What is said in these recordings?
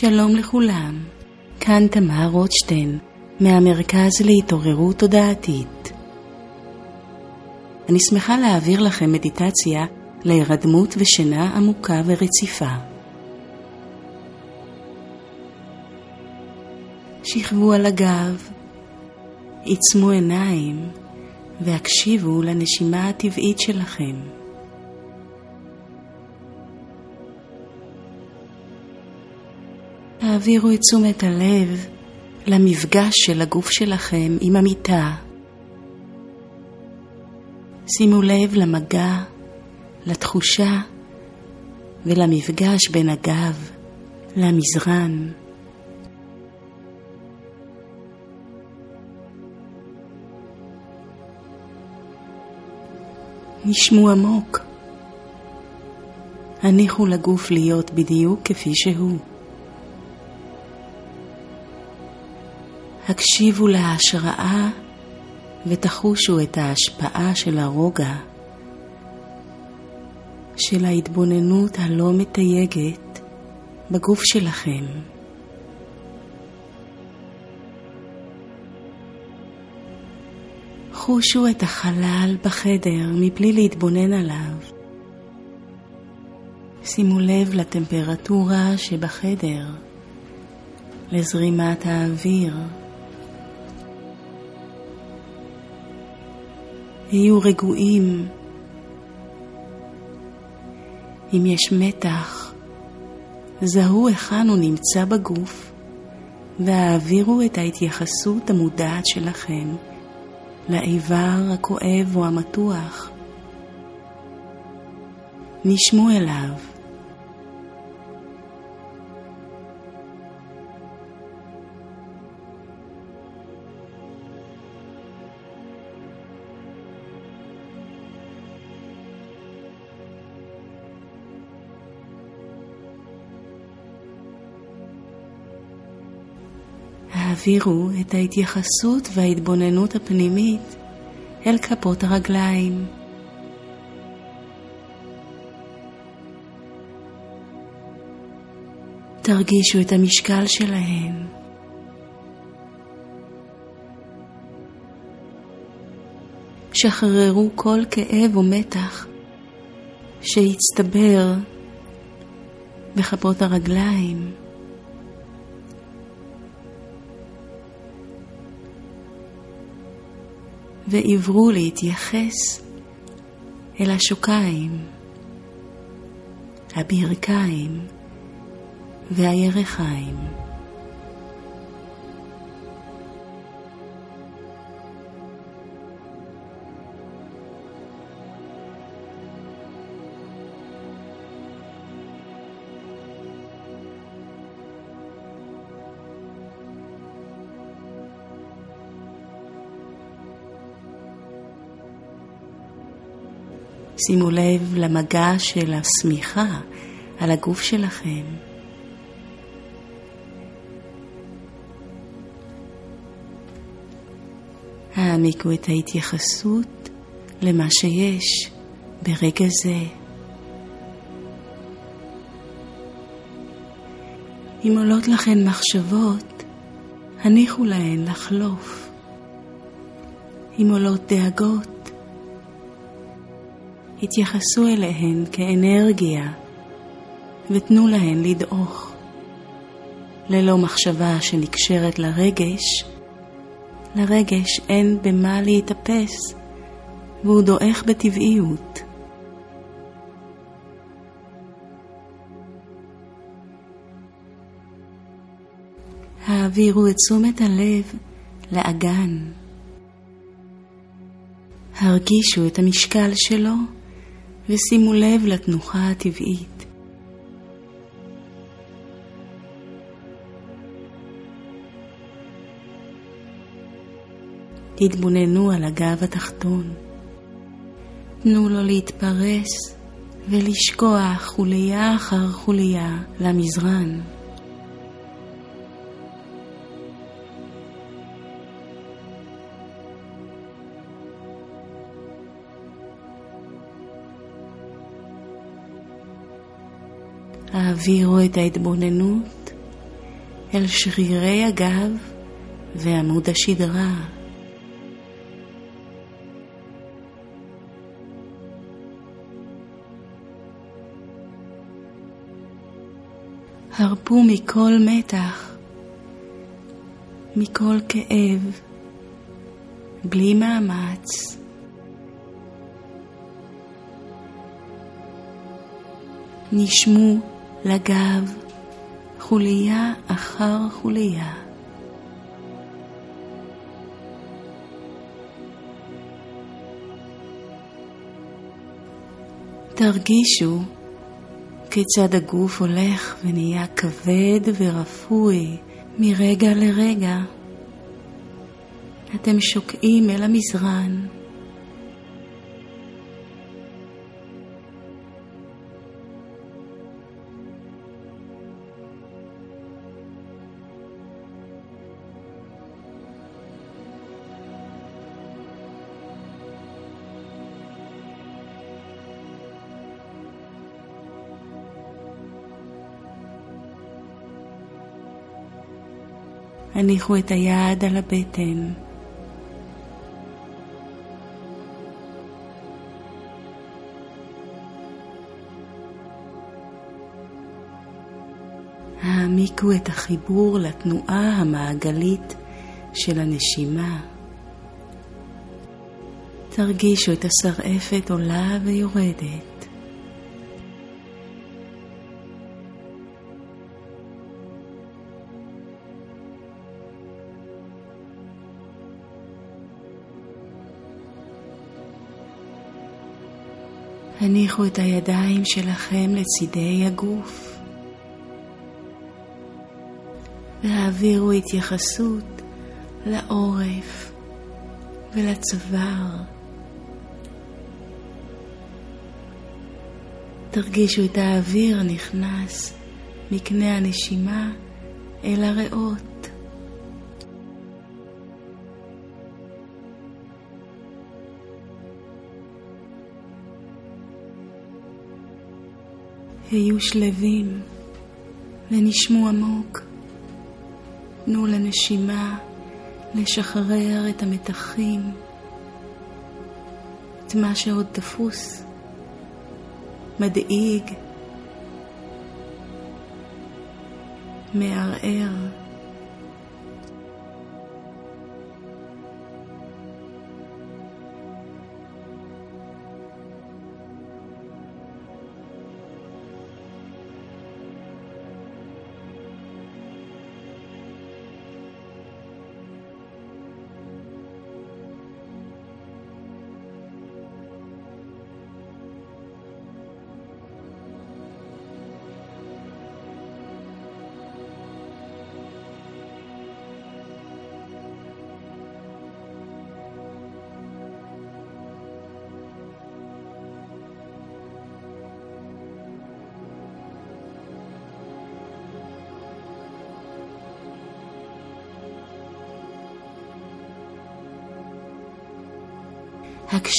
שלום לכולם, כאן תמר רוטשטיין, מהמרכז להתעוררות תודעתית. אני שמחה להעביר לכם מדיטציה להירדמות ושינה עמוקה ורציפה. שכבו על הגב, עיצמו עיניים והקשיבו לנשימה הטבעית שלכם. העבירו את תשומת הלב למפגש של הגוף שלכם עם המיטה. שימו לב למגע, לתחושה ולמפגש בין הגב למזרן. נשמו עמוק. הניחו לגוף להיות בדיוק כפי שהוא. הקשיבו להשראה ותחושו את ההשפעה של הרוגע, של ההתבוננות הלא מתייגת בגוף שלכם. חושו את החלל בחדר מבלי להתבונן עליו. שימו לב לטמפרטורה שבחדר, לזרימת האוויר. היו רגועים. אם יש מתח, זהו היכן הוא נמצא בגוף והעבירו את ההתייחסות המודעת שלכם לאיבר הכואב או המתוח. נשמו אליו. העבירו את ההתייחסות וההתבוננות הפנימית אל כפות הרגליים. תרגישו את המשקל שלהן. שחררו כל כאב או מתח שהצטבר בכפות הרגליים. ועברו להתייחס אל השוקיים, הברכיים והירכיים. שימו לב למגע של השמיכה על הגוף שלכם. העמיקו את ההתייחסות למה שיש ברגע זה. אם עולות לכן מחשבות, הניחו להן לחלוף. אם עולות דאגות, התייחסו אליהן כאנרגיה ותנו להן לדעוך. ללא מחשבה שנקשרת לרגש, לרגש אין במה להתאפס, והוא דועך בטבעיות. העבירו את תשומת הלב לאגן. הרגישו את המשקל שלו ושימו לב לתנוחה הטבעית. תתבוננו על הגב התחתון. תנו לו להתפרס ולשקוע חוליה אחר חוליה למזרן. העבירו את ההתבוננות אל שרירי הגב ועמוד השדרה. הרפו מכל מתח, מכל כאב, בלי מאמץ. נשמו לגב חוליה אחר חוליה. תרגישו כיצד הגוף הולך ונהיה כבד ורפוי מרגע לרגע. אתם שוקעים אל המזרן. הניחו את היד על הבטן. העמיקו את החיבור לתנועה המעגלית של הנשימה. תרגישו את השרעפת עולה ויורדת. הניחו את הידיים שלכם לצידי הגוף והעבירו התייחסות לעורף ולצוואר. תרגישו את האוויר הנכנס מקנה הנשימה אל הריאות. היו שלווים ונשמו עמוק. תנו לנשימה לשחרר את המתחים, את מה שעוד תפוס, מדאיג, מערער.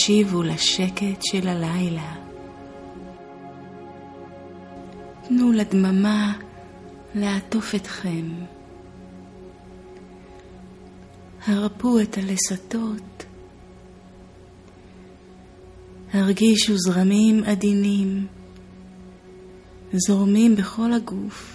הקשיבו לשקט של הלילה. תנו לדממה לעטוף אתכם. הרפו את הלסתות. הרגישו זרמים עדינים, זורמים בכל הגוף.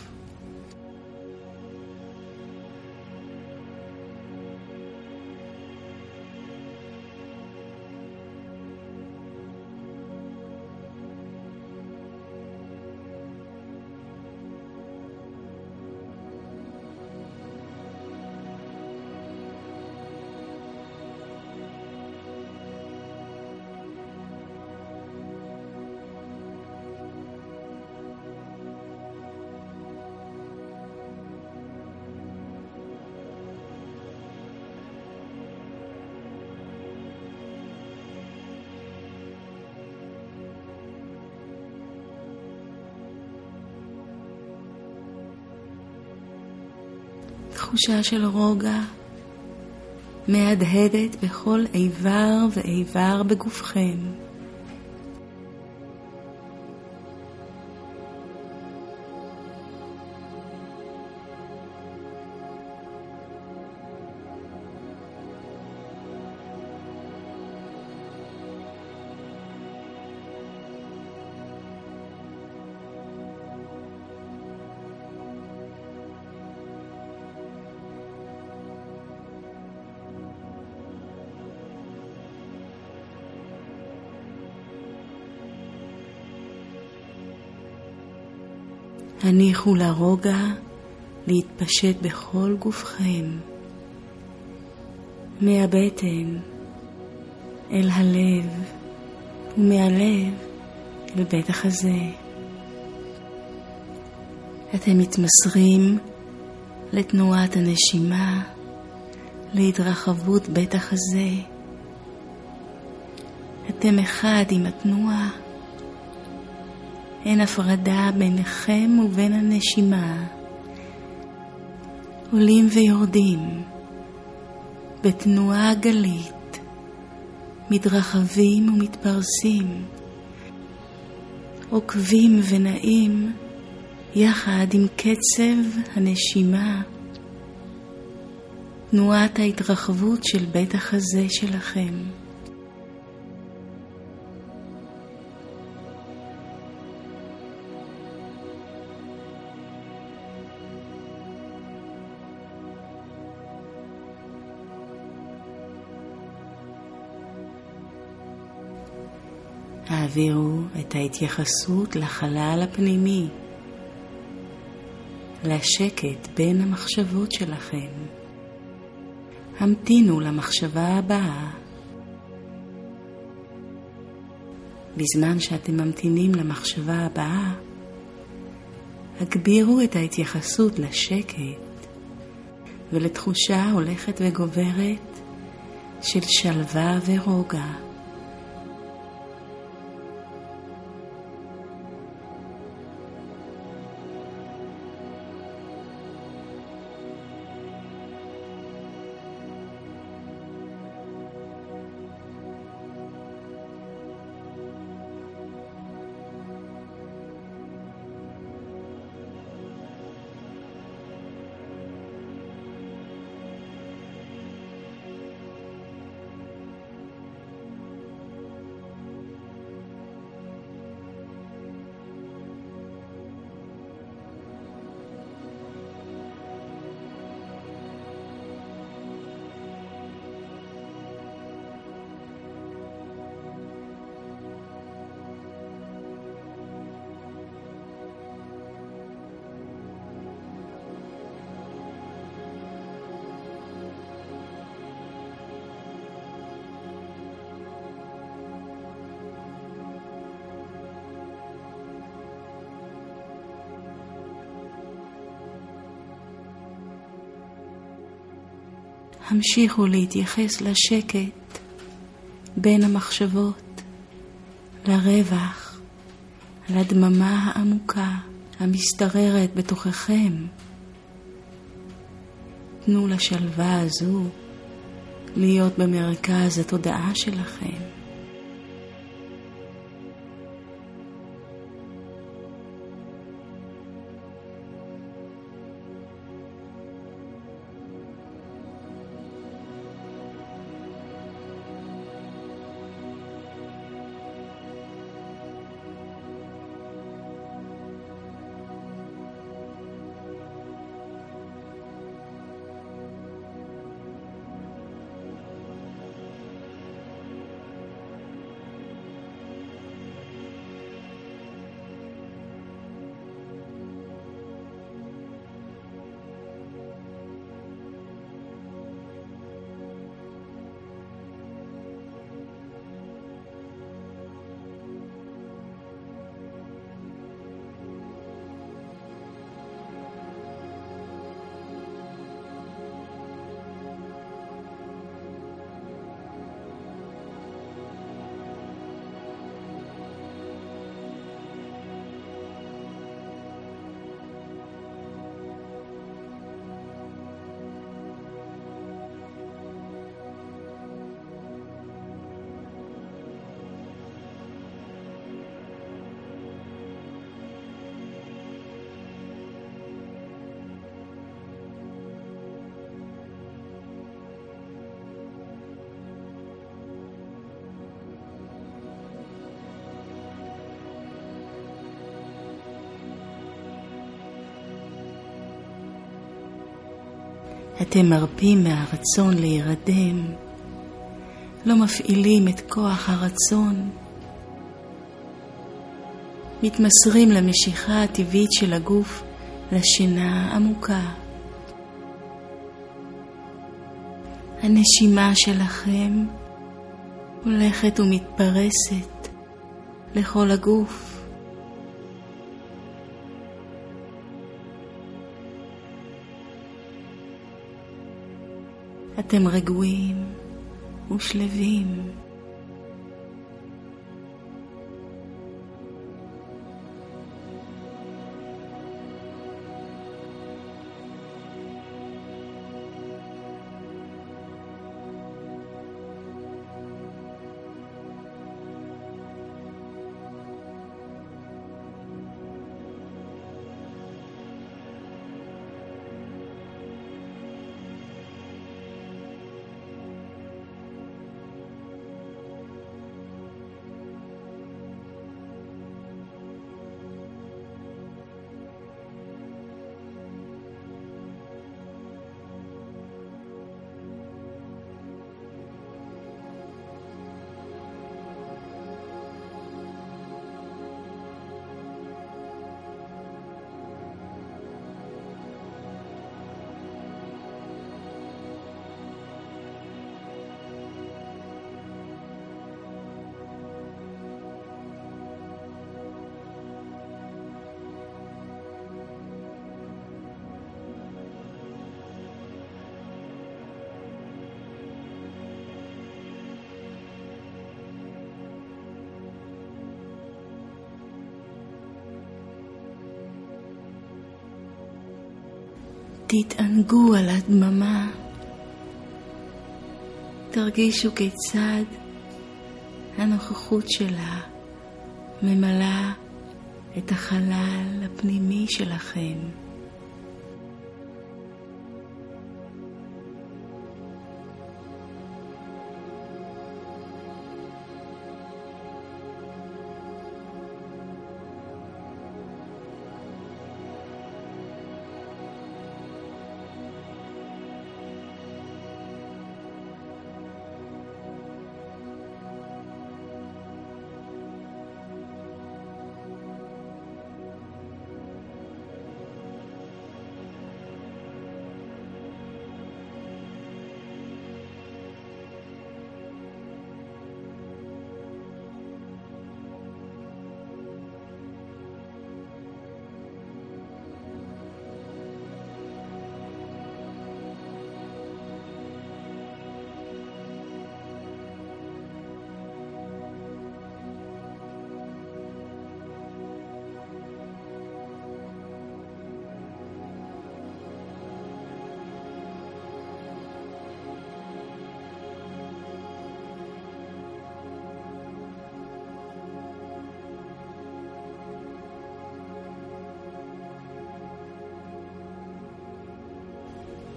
תחושה של רוגע מהדהדת בכל איבר ואיבר בגופכם. הניחו לרוגע להתפשט בכל גופכם, מהבטן אל הלב ומהלב אל בית החזה. אתם מתמסרים לתנועת הנשימה, להתרחבות בית החזה. אתם אחד עם התנועה. אין הפרדה ביניכם ובין הנשימה. עולים ויורדים בתנועה גלית, מתרחבים ומתפרסים, עוקבים ונעים יחד עם קצב הנשימה, תנועת ההתרחבות של בית החזה שלכם. העבירו את ההתייחסות לחלל הפנימי, לשקט בין המחשבות שלכם. המתינו למחשבה הבאה. בזמן שאתם ממתינים למחשבה הבאה, הגבירו את ההתייחסות לשקט ולתחושה הולכת וגוברת של שלווה ורוגע. המשיכו להתייחס לשקט בין המחשבות, לרווח, לדממה העמוקה המשתררת בתוככם. תנו לשלווה הזו להיות במרכז התודעה שלכם. אתם מרפים מהרצון להירדם, לא מפעילים את כוח הרצון, מתמסרים למשיכה הטבעית של הגוף לשינה עמוקה. הנשימה שלכם הולכת ומתפרסת לכל הגוף. אתם רגועים ושלווים. תתענגו על הדממה. תרגישו כיצד הנוכחות שלה ממלאה את החלל הפנימי שלכם.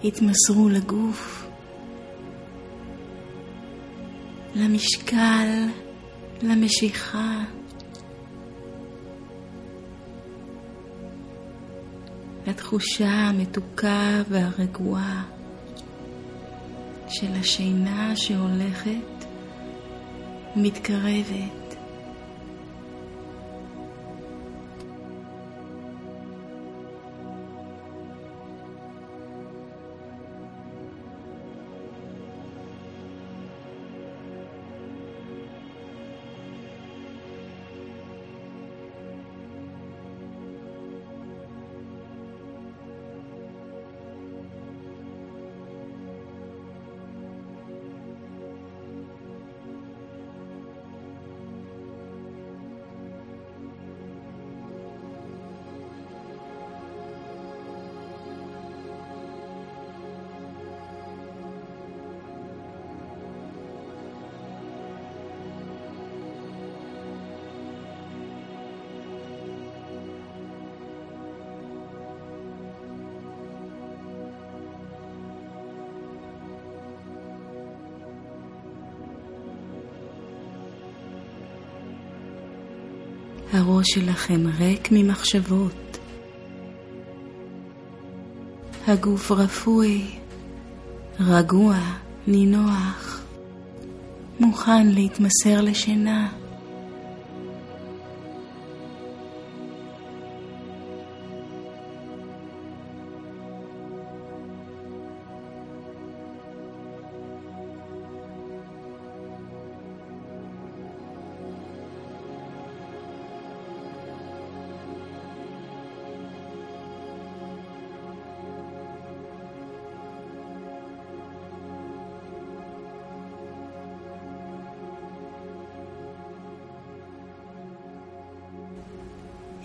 התמסרו לגוף, למשקל, למשיכה. לתחושה המתוקה והרגועה של השינה שהולכת ומתקרבת. הראש שלכם ריק ממחשבות. הגוף רפוי, רגוע, נינוח, מוכן להתמסר לשינה.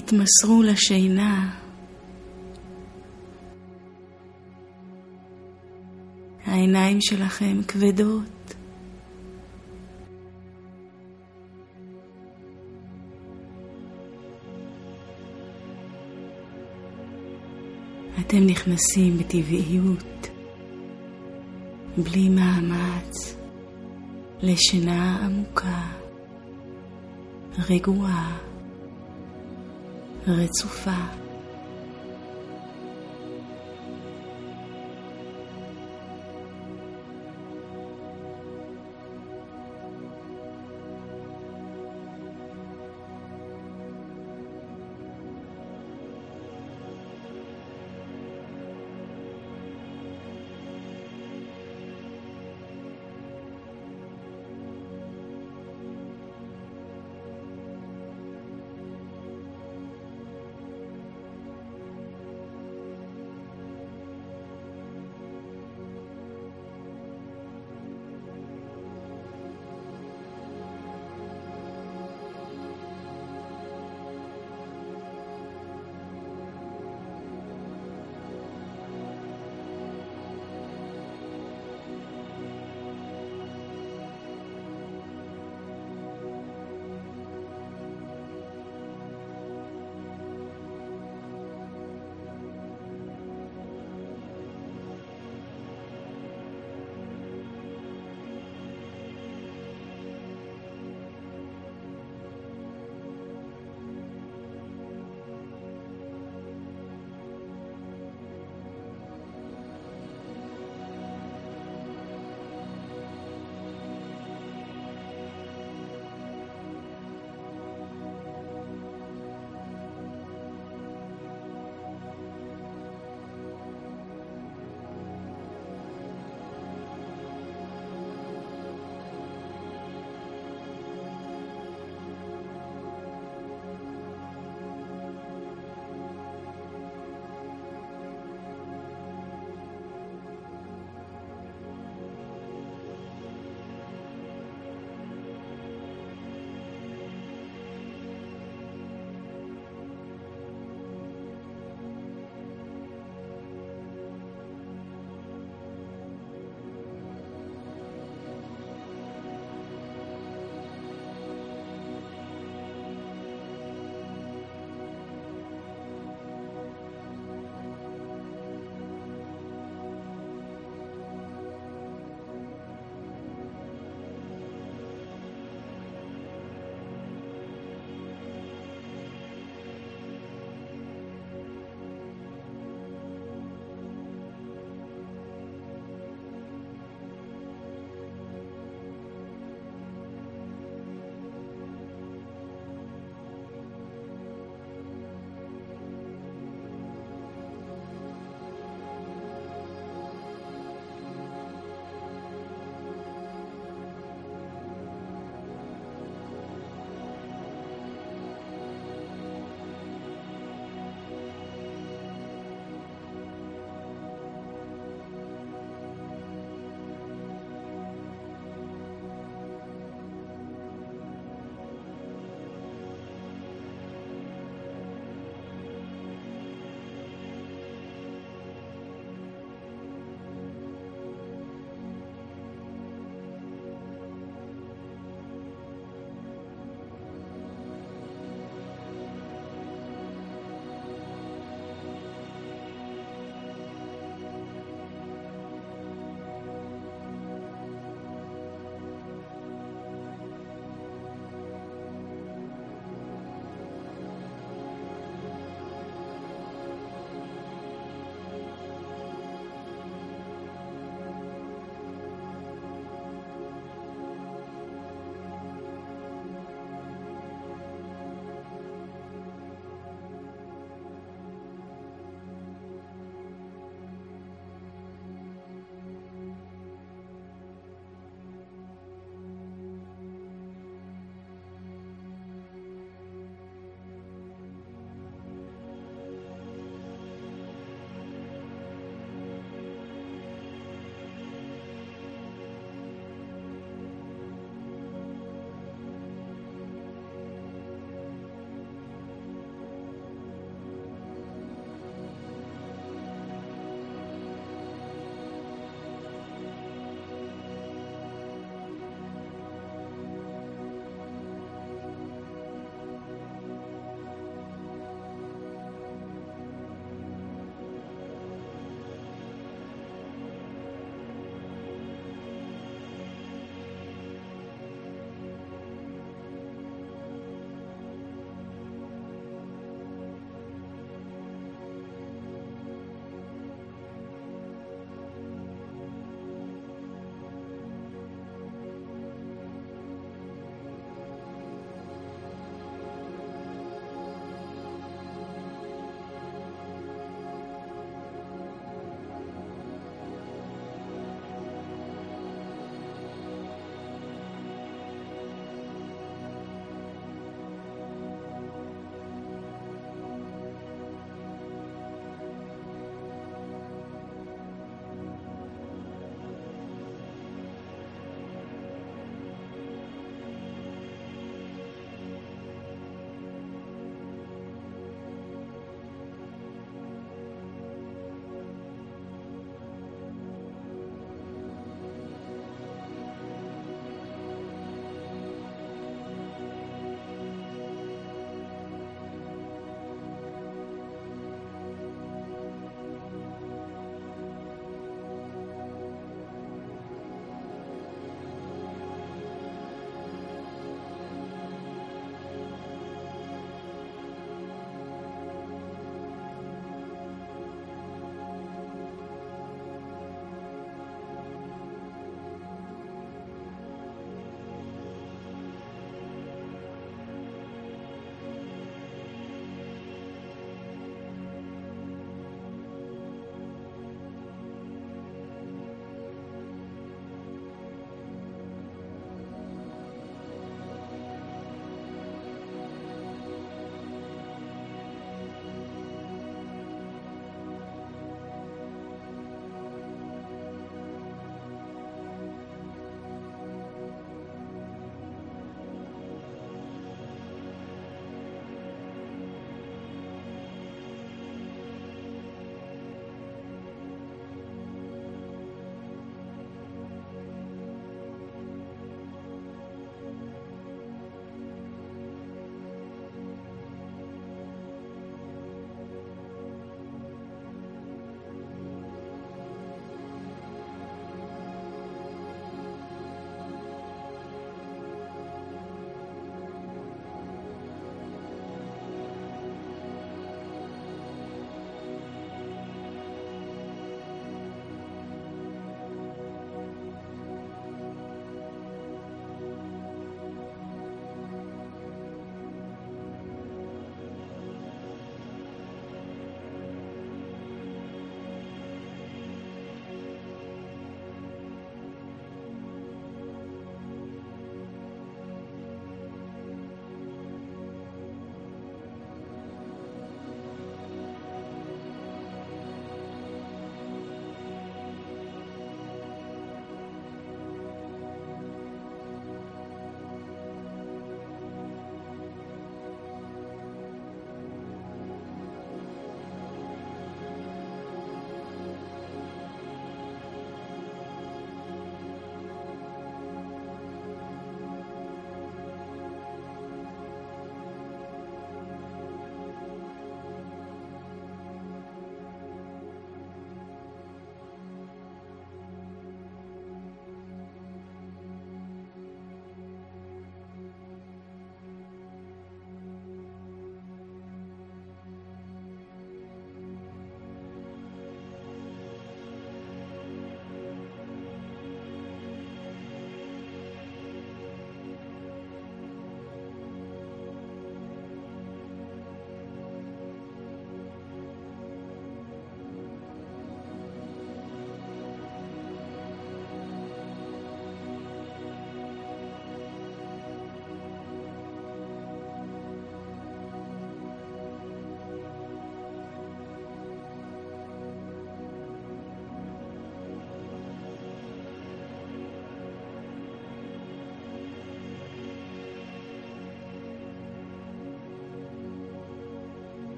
התמסרו לשינה. העיניים שלכם כבדות. אתם נכנסים בטבעיות, בלי מאמץ, לשינה עמוקה, רגועה, רצופה.